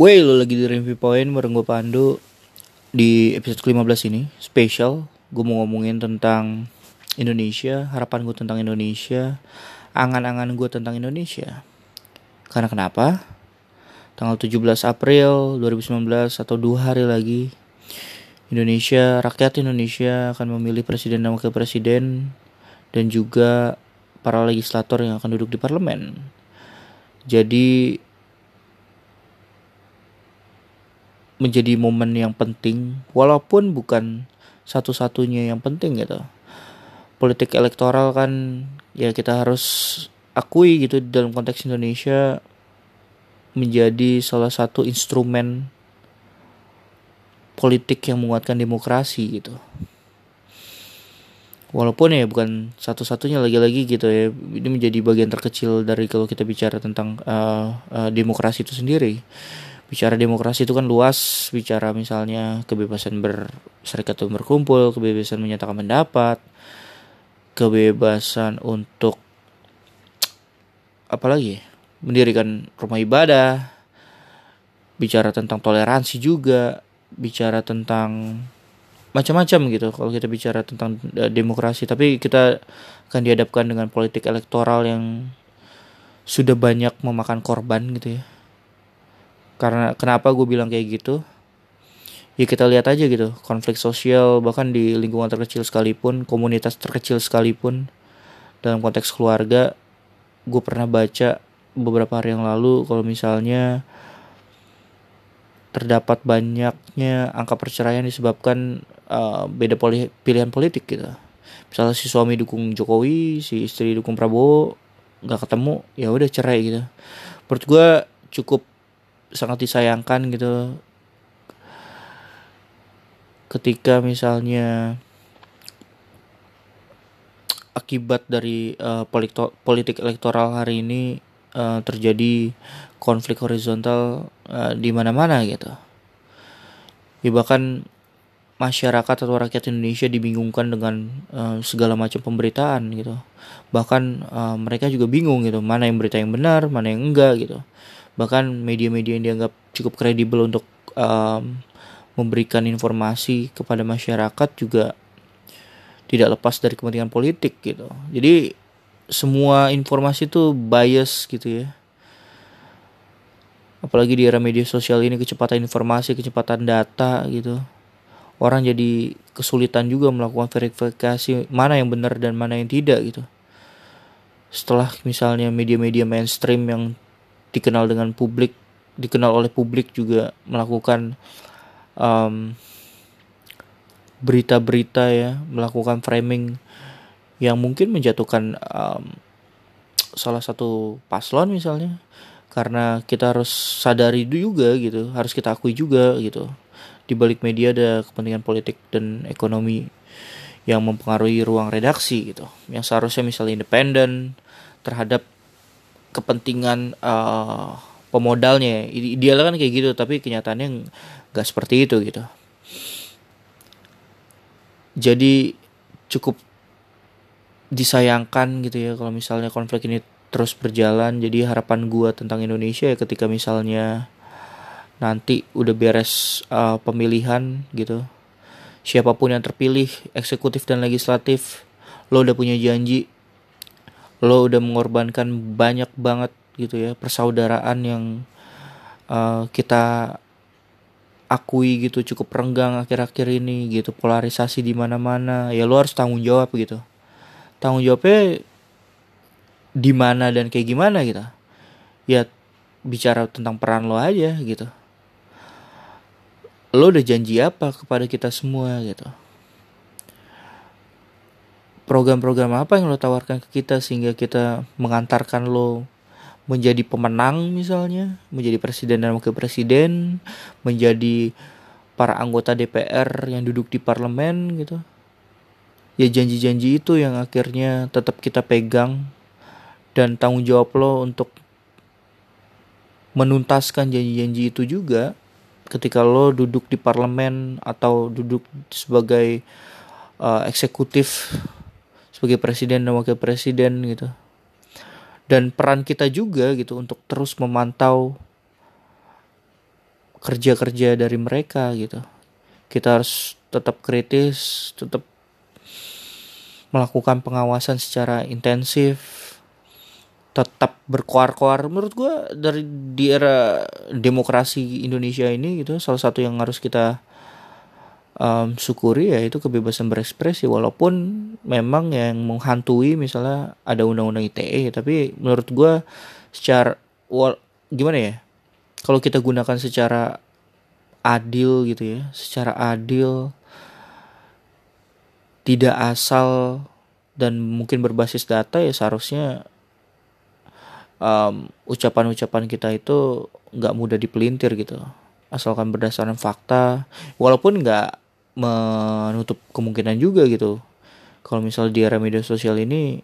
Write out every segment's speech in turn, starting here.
Wey, lo lagi di Review Point bareng gue Pandu Di episode ke-15 ini, spesial Gue mau ngomongin tentang Indonesia, harapan gue tentang Indonesia Angan-angan gue tentang Indonesia. Karena kenapa? Tanggal 17 April 2019 atau dua hari lagi Indonesia, rakyat Indonesia akan memilih presiden dan wakil presiden Dan juga para legislator yang akan duduk di parlemen. Jadi menjadi momen yang penting walaupun bukan satu-satunya yang penting gitu. Politik elektoral kan ya kita harus akui gitu dalam konteks Indonesia menjadi salah satu instrumen politik yang menguatkan demokrasi gitu. Walaupun ya bukan satu-satunya lagi-lagi gitu ya ini menjadi bagian terkecil dari kalau kita bicara tentang uh, uh, demokrasi itu sendiri bicara demokrasi itu kan luas. Bicara misalnya kebebasan berserikat atau berkumpul kebebasan menyatakan pendapat kebebasan untuk apalagi mendirikan rumah ibadah bicara tentang toleransi juga bicara tentang macam-macam gitu. Kalau kita bicara tentang e, demokrasi tapi kita akan dihadapkan dengan politik elektoral yang sudah banyak memakan korban gitu ya karena kenapa gue bilang kayak gitu? Ya kita lihat aja gitu konflik sosial bahkan di lingkungan terkecil sekalipun komunitas terkecil sekalipun dalam konteks keluarga gue pernah baca beberapa hari yang lalu kalau misalnya terdapat banyaknya angka perceraian disebabkan uh, beda poli pilihan politik gitu. Misalnya si suami dukung Jokowi si istri dukung Prabowo nggak ketemu ya udah cerai gitu. Menurut gue cukup sangat disayangkan gitu ketika misalnya akibat dari uh, politik elektoral hari ini uh, terjadi konflik horizontal uh, di mana-mana gitu. Ya bahkan masyarakat atau rakyat Indonesia dibingungkan dengan uh, segala macam pemberitaan gitu. Bahkan uh, mereka juga bingung gitu, mana yang berita yang benar, mana yang enggak gitu bahkan media-media yang dianggap cukup kredibel untuk um, memberikan informasi kepada masyarakat juga tidak lepas dari kepentingan politik gitu. Jadi semua informasi itu bias gitu ya. Apalagi di era media sosial ini kecepatan informasi kecepatan data gitu. Orang jadi kesulitan juga melakukan verifikasi mana yang benar dan mana yang tidak gitu. Setelah misalnya media-media mainstream yang dikenal dengan publik dikenal oleh publik juga melakukan um, berita-berita ya melakukan framing yang mungkin menjatuhkan um, salah satu paslon misalnya. Karena kita harus sadari juga gitu harus kita akui juga gitu. Di balik media ada kepentingan politik dan ekonomi yang mempengaruhi ruang redaksi gitu. Yang seharusnya misalnya independen terhadap kepentingan uh, pemodalnya. Ideal kan kayak gitu tapi kenyataannya nggak seperti itu gitu. Jadi cukup disayangkan gitu ya kalau misalnya konflik ini terus berjalan. Jadi harapan gua tentang Indonesia ya ketika misalnya nanti udah beres uh, pemilihan gitu siapa pun yang terpilih eksekutif dan legislatif lo udah punya janji lo udah mengorbankan banyak banget gitu ya persaudaraan yang uh, kita akui gitu cukup renggang akhir-akhir ini gitu polarisasi di mana-mana ya lo harus tanggung jawab gitu. Tanggung jawabnya di mana dan kayak gimana gitu. Ya bicara tentang peran lo aja gitu. Lo udah janji apa kepada kita semua gitu program-program apa yang lo tawarkan ke kita sehingga kita mengantarkan lo menjadi pemenang misalnya, menjadi presiden dan wakil presiden, menjadi para anggota DPR yang duduk di parlemen gitu. Ya janji-janji itu yang akhirnya tetap kita pegang dan tanggung jawab lo untuk menuntaskan janji-janji itu juga ketika lo duduk di parlemen atau duduk sebagai uh, eksekutif sebagai presiden dan wakil presiden gitu. Dan peran kita juga gitu untuk terus memantau kerja-kerja dari mereka gitu. Kita harus tetap kritis tetap melakukan pengawasan secara intensif tetap berkoar-koar menurut gue dari di era demokrasi Indonesia ini gitu salah satu yang harus kita um, syukuri ya itu kebebasan berekspresi. Walaupun memang yang menghantui misalnya ada undang-undang ITE tapi menurut gue secara wal, gimana ya? Kalau kita gunakan secara adil gitu ya secara adil tidak asal dan mungkin berbasis data ya seharusnya ucapan-ucapan kita itu nggak mudah dipelintir gitu. Asalkan berdasarkan fakta. Walaupun nggak menutup kemungkinan juga gitu. Kalau misal di era media sosial ini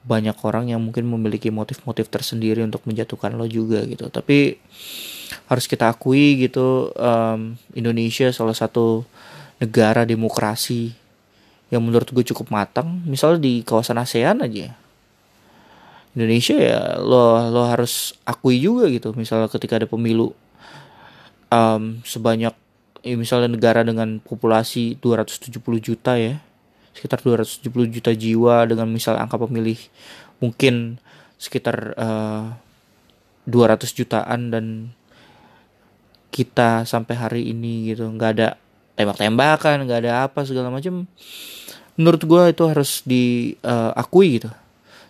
banyak orang yang mungkin memiliki motif-motif tersendiri untuk menjatuhkan lo juga gitu. Tapi harus kita akui gitu um, Indonesia salah satu negara demokrasi yang menurut gue cukup matang. Misalnya di kawasan ASEAN aja. Indonesia ya lo lo harus akui juga gitu. Misalnya ketika ada pemilu um, sebanyak ya misalnya negara dengan populasi 270 juta ya sekitar 270 juta jiwa dengan misal angka pemilih mungkin sekitar uh, eh, 200 jutaan dan kita sampai hari ini gitu nggak ada tembak-tembakan nggak ada apa segala macam menurut gue itu harus diakui uh, gitu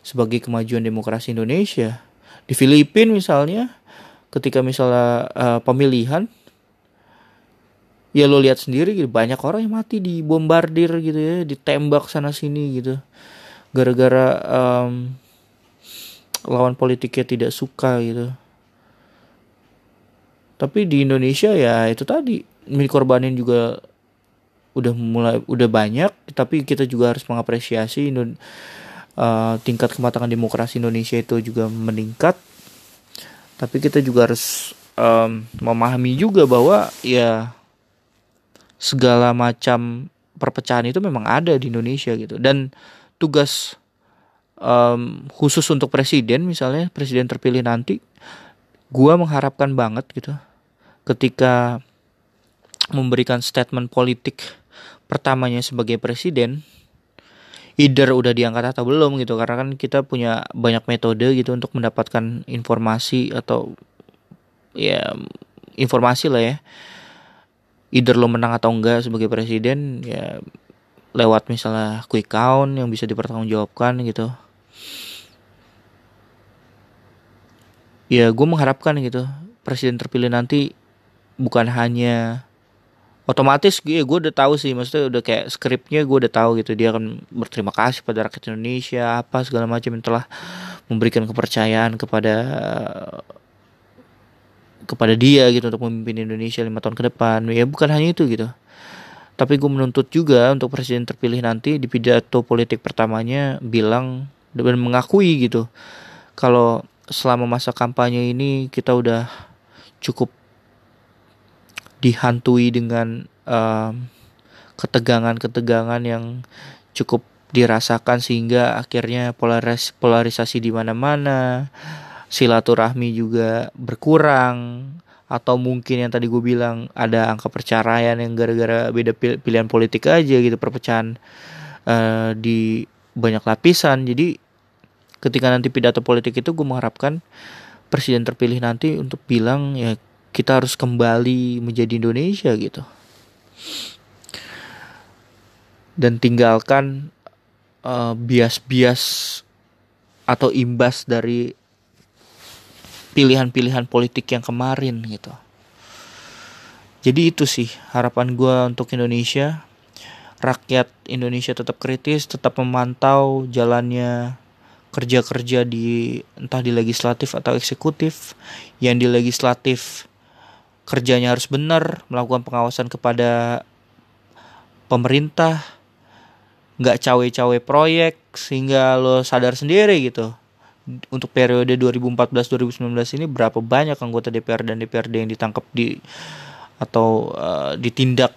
sebagai kemajuan demokrasi Indonesia. Di Filipina misalnya, ketika misalnya uh, pemilihan, ya lo lihat sendiri gitu, banyak orang yang mati di bombardir gitu ya, ditembak sana sini gitu, gara-gara um, lawan politiknya tidak suka gitu. Tapi di Indonesia ya itu tadi milik korbanin juga udah mulai udah banyak tapi kita juga harus mengapresiasi uh, tingkat kematangan demokrasi Indonesia itu juga meningkat tapi kita juga harus um, memahami juga bahwa ya segala macam perpecahan itu memang ada di Indonesia gitu. Dan tugas um, khusus untuk presiden misalnya presiden terpilih nanti gua mengharapkan banget gitu ketika memberikan statement politik pertamanya sebagai presiden either udah diangkat atau belum gitu. Karena kan kita punya banyak metode gitu untuk mendapatkan informasi atau ya informasi lah ya either lo menang atau enggak sebagai presiden ya lewat misalnya quick count yang bisa dipertanggungjawabkan gitu. Ya gue mengharapkan gitu presiden terpilih nanti bukan hanya otomatis gue gue udah tahu sih maksudnya udah kayak skripnya gue udah tahu gitu dia akan berterima kasih pada rakyat Indonesia apa segala macam yang telah memberikan kepercayaan kepada kepada dia gitu untuk memimpin Indonesia lima tahun ke depan. Ya bukan hanya itu gitu. Tapi gue menuntut juga untuk presiden terpilih nanti di pidato politik pertamanya bilang dan mengakui gitu kalau selama masa kampanye ini kita udah cukup dihantui dengan ketegangan-ketegangan yang cukup dirasakan sehingga akhirnya polaris polarisasi di mana-mana silaturahmi juga berkurang atau mungkin yang tadi gue bilang ada angka perceraian yang gara-gara beda pilihan politik aja gitu perpecahan uh, di banyak lapisan. Jadi ketika nanti pidato politik itu gue mengharapkan presiden terpilih nanti untuk bilang ya kita harus kembali menjadi Indonesia gitu. Dan tinggalkan bias eh, bias-bias atau imbas dari pilihan-pilihan politik yang kemarin gitu. Jadi itu sih harapan gue untuk Indonesia. Rakyat Indonesia tetap kritis tetap memantau jalannya kerja-kerja di entah di legislatif atau eksekutif. Yang di legislatif kerjanya harus benar, melakukan pengawasan kepada pemerintah, nggak cawe-cawe proyek sehingga lo sadar sendiri gitu. Untuk periode 2014-2019 ini berapa banyak anggota DPR dan DPRD yang ditangkap di atau uh, ditindak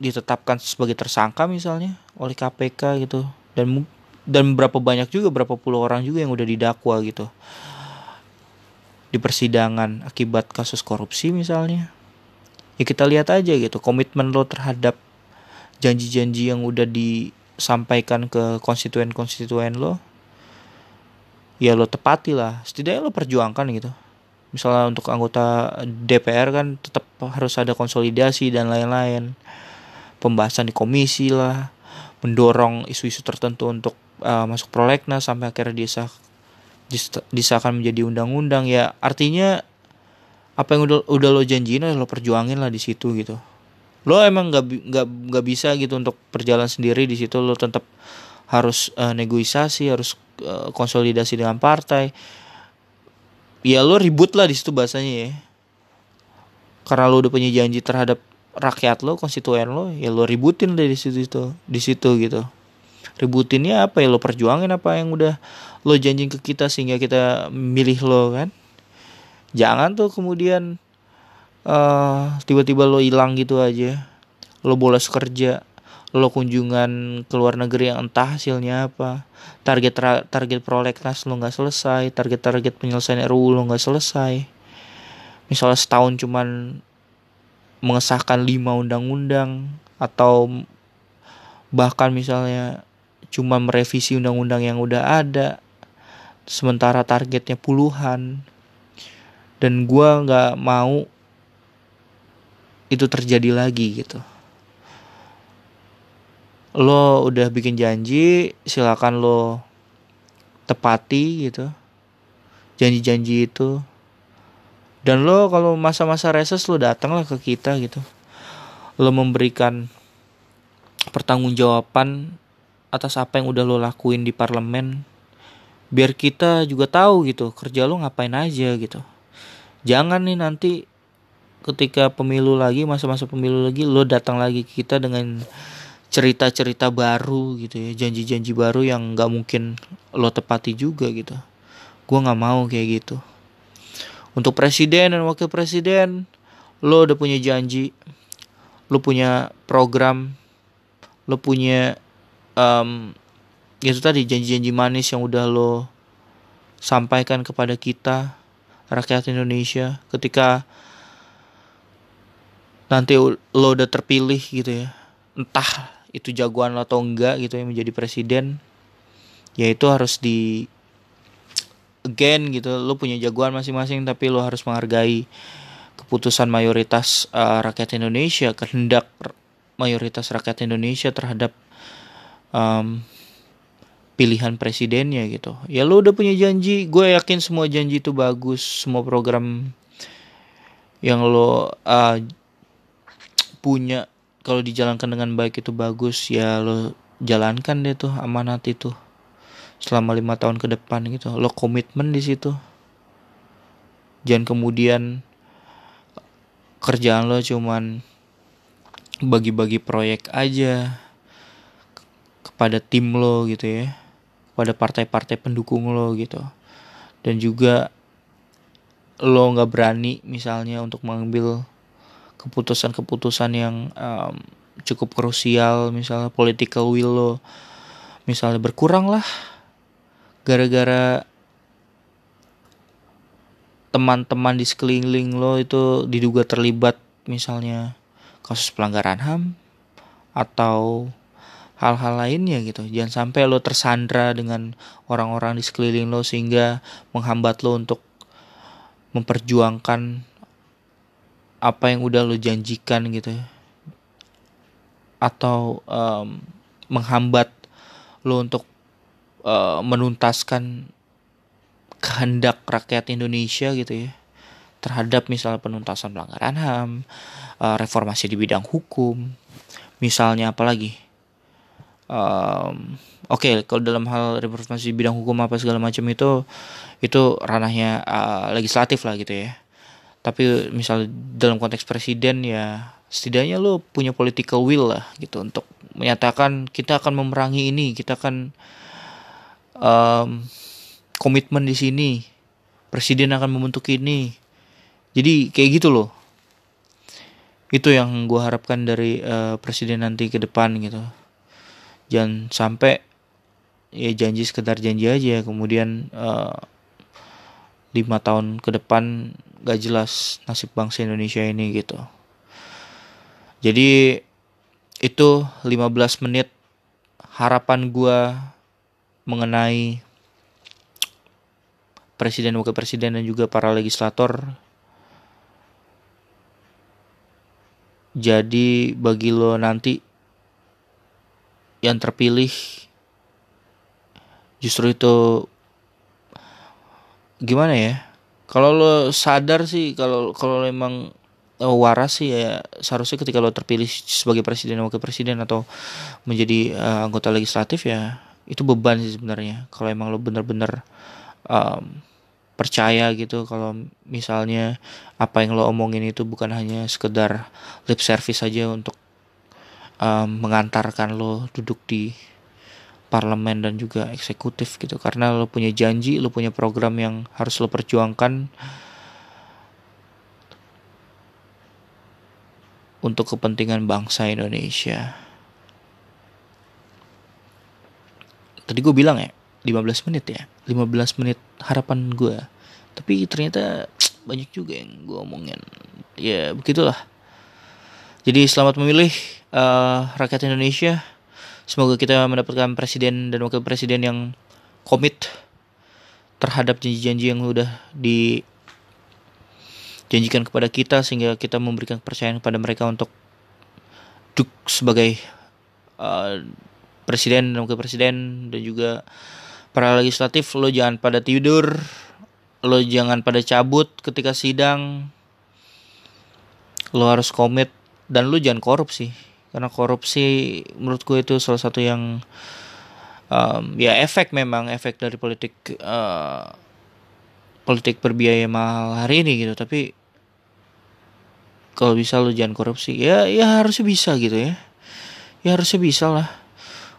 ditetapkan sebagai tersangka misalnya oleh KPK gitu. Dan dan berapa banyak juga berapa puluh orang juga yang udah didakwa gitu. Di persidangan akibat kasus korupsi misalnya. Ya kita lihat aja gitu komitmen lo terhadap janji-janji yang udah disampaikan ke konstituen-konstituen lo ya lo tepati lah. Setidaknya lo perjuangkan gitu. Misalnya untuk anggota DPR kan tetap harus ada konsolidasi dan lain-lain. Pembahasan di komisi lah. Mendorong isu-isu tertentu untuk uh, masuk prolegnas sampai akhirnya disah disahkan menjadi undang-undang. Ya artinya apa yang udah udah lo janjiin lo perjuangin lah di situ gitu. Lo emang nggak nggak nggak bisa gitu untuk berjalan sendiri di situ. Lo tetap harus uh, negosiasi harus uh, konsolidasi dengan partai. Ya lo ribut lah di situ bahasanya ya. Karena lo udah punya janji terhadap rakyat lo konstituen lo ya lo ributin deh di situ itu di situ gitu. Ributinnya apa ya? Lo perjuangin apa yang udah lo janji ke kita sehingga kita milih lo kan? Jangan tuh kemudian uh, tiba-tiba lo hilang gitu aja. Lo bolos kerja lo kunjungan ke luar negeri yang entah hasilnya apa. Target target prolegnas lo nggak selesai target target penyelesaian RUU lo nggak selesai. Misalnya setahun cuman mengesahkan lima undang-undang atau bahkan misalnya cuma merevisi undang-undang yang udah ada sementara targetnya puluhan. Dan gue nggak mau itu terjadi lagi gitu lo udah bikin janji silakan lo tepati gitu. Janji-janji itu. Dan lo kalau masa-masa reses lo datang lah ke kita gitu. Lo memberikan pertanggungjawaban atas apa yang udah lo lakuin di parlemen. Biar kita juga tahu gitu kerja lo ngapain aja gitu. Jangan nih nanti ketika pemilu lagi masa-masa pemilu lagi lo datang lagi ke kita dengan cerita-cerita baru gitu ya janji-janji baru yang nggak mungkin lo tepati juga gitu. Gue nggak mau kayak gitu. Untuk presiden dan wakil presiden lo udah punya janji lo punya program lo punya um, itu tadi janji-janji manis yang udah lo sampaikan kepada kita rakyat Indonesia ketika nanti lo udah terpilih gitu ya. Entah itu jagoan atau enggak gitu ya menjadi presiden ya itu harus di again gitu lo punya jagoan masing-masing tapi lo harus menghargai keputusan mayoritas uh, rakyat Indonesia kehendak mayoritas rakyat Indonesia terhadap um, pilihan presidennya gitu. Ya lo udah punya janji gue yakin semua janji itu bagus semua program yang lo uh, punya kalau dijalankan dengan baik itu bagus ya lo jalankan deh tuh amanat itu selama lima tahun ke depan gitu. Lo komitmen di situ. Jangan kemudian kerjaan lo cuman bagi-bagi proyek aja kepada tim lo gitu ya kepada partai-partai pendukung lo gitu. Dan juga lo nggak berani misalnya untuk mengambil keputusan-keputusan yang um, cukup krusial misalnya political will lo misalnya berkurang lah gara-gara teman-teman di sekeliling lo itu diduga terlibat misalnya kasus pelanggaran HAM atau hal-hal lainnya gitu. Jangan sampai lo tersandra dengan orang-orang di sekeliling lo sehingga menghambat lo untuk memperjuangkan apa yang udah lo janjikan gitu Atau um, menghambat lo untuk uh, menuntaskan kehendak rakyat Indonesia gitu ya terhadap misalnya penuntasan pelanggaran HAM, uh, reformasi di bidang hukum, misalnya apalagi. Um, Oke, okay, kalau dalam hal reformasi di bidang hukum apa segala macam itu itu ranahnya uh, legislatif lah gitu ya. Tapi misal dalam konteks presiden ya setidaknya lo punya political will lah gitu untuk menyatakan kita akan memerangi ini, kita akan um, komitmen di sini presiden akan membentuk ini. Jadi kayak gitu loh. Itu yang gue harapkan dari uh, presiden nanti ke depan gitu. Jangan sampai ya janji sekedar janji aja kemudian uh, lima tahun ke depan gak jelas nasib bangsa Indonesia ini gitu. Jadi itu 15 menit harapan gua mengenai presiden wakil presiden dan juga para legislator. Jadi bagi lo nanti yang terpilih justru itu gimana ya kalau lo sadar sih kalau kalau emang oh, waras sih ya seharusnya ketika lo terpilih sebagai presiden wakil presiden atau menjadi uh, anggota legislatif ya itu beban sih sebenarnya. Kalau emang lo bener-bener um, percaya gitu kalau misalnya apa yang lo omongin itu bukan hanya sekedar lip service saja untuk um, mengantarkan lo duduk di parlemen dan juga eksekutif gitu. Karena lo punya janji lo punya program yang harus lo perjuangkan. Untuk kepentingan bangsa Indonesia. Tadi gue bilang ya 15 menit ya. 15 menit harapan gue tapi ternyata banyak juga yang gue omongin. Ya begitulah. Jadi selamat memilih uh, rakyat Indonesia semoga kita mendapatkan presiden dan wakil presiden yang komit terhadap janji-janji yang udah dijanjikan kepada kita sehingga kita memberikan kepercayaan kepada mereka untuk duduk sebagai uh, presiden dan wakil presiden dan juga para legislatif. Lo jangan pada tidur lo jangan pada cabut ketika sidang. Lo harus komit dan lo jangan korupsi karena korupsi menurut gue itu salah satu yang um, ya efek memang efek dari politik uh, politik berbiaya mahal hari ini gitu. Tapi kalau bisa lo jangan korupsi. Ya ya harusnya bisa gitu ya. Ya harusnya bisa lah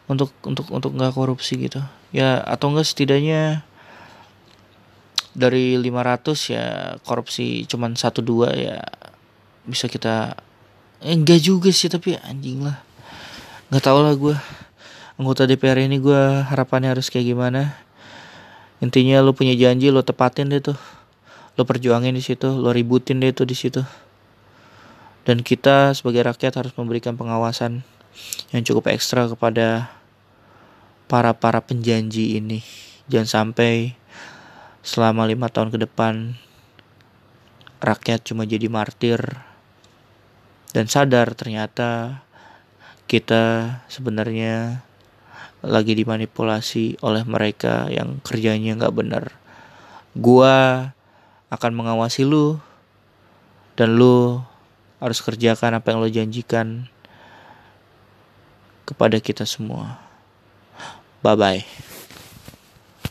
untuk untuk untuk nggak korupsi gitu. Ya atau enggak setidaknya dari 500 ya korupsi cuman satu dua ya bisa kita eh, enggak juga sih tapi anjing lah. Nggak tau lah gue anggota DPR ini gue harapannya harus kayak gimana. Intinya lo punya janji lo tepatin deh tuh. Lo perjuangin di situ lo ributin deh tuh di situ. Dan kita sebagai rakyat harus memberikan pengawasan yang cukup ekstra kepada para para penjanji ini. Jangan sampai selama lima tahun ke depan rakyat cuma jadi martir dan sadar ternyata kita sebenarnya lagi dimanipulasi oleh mereka yang kerjanya nggak benar. Gua akan mengawasi lu dan lu harus kerjakan apa yang lo janjikan kepada kita semua. Bye bye.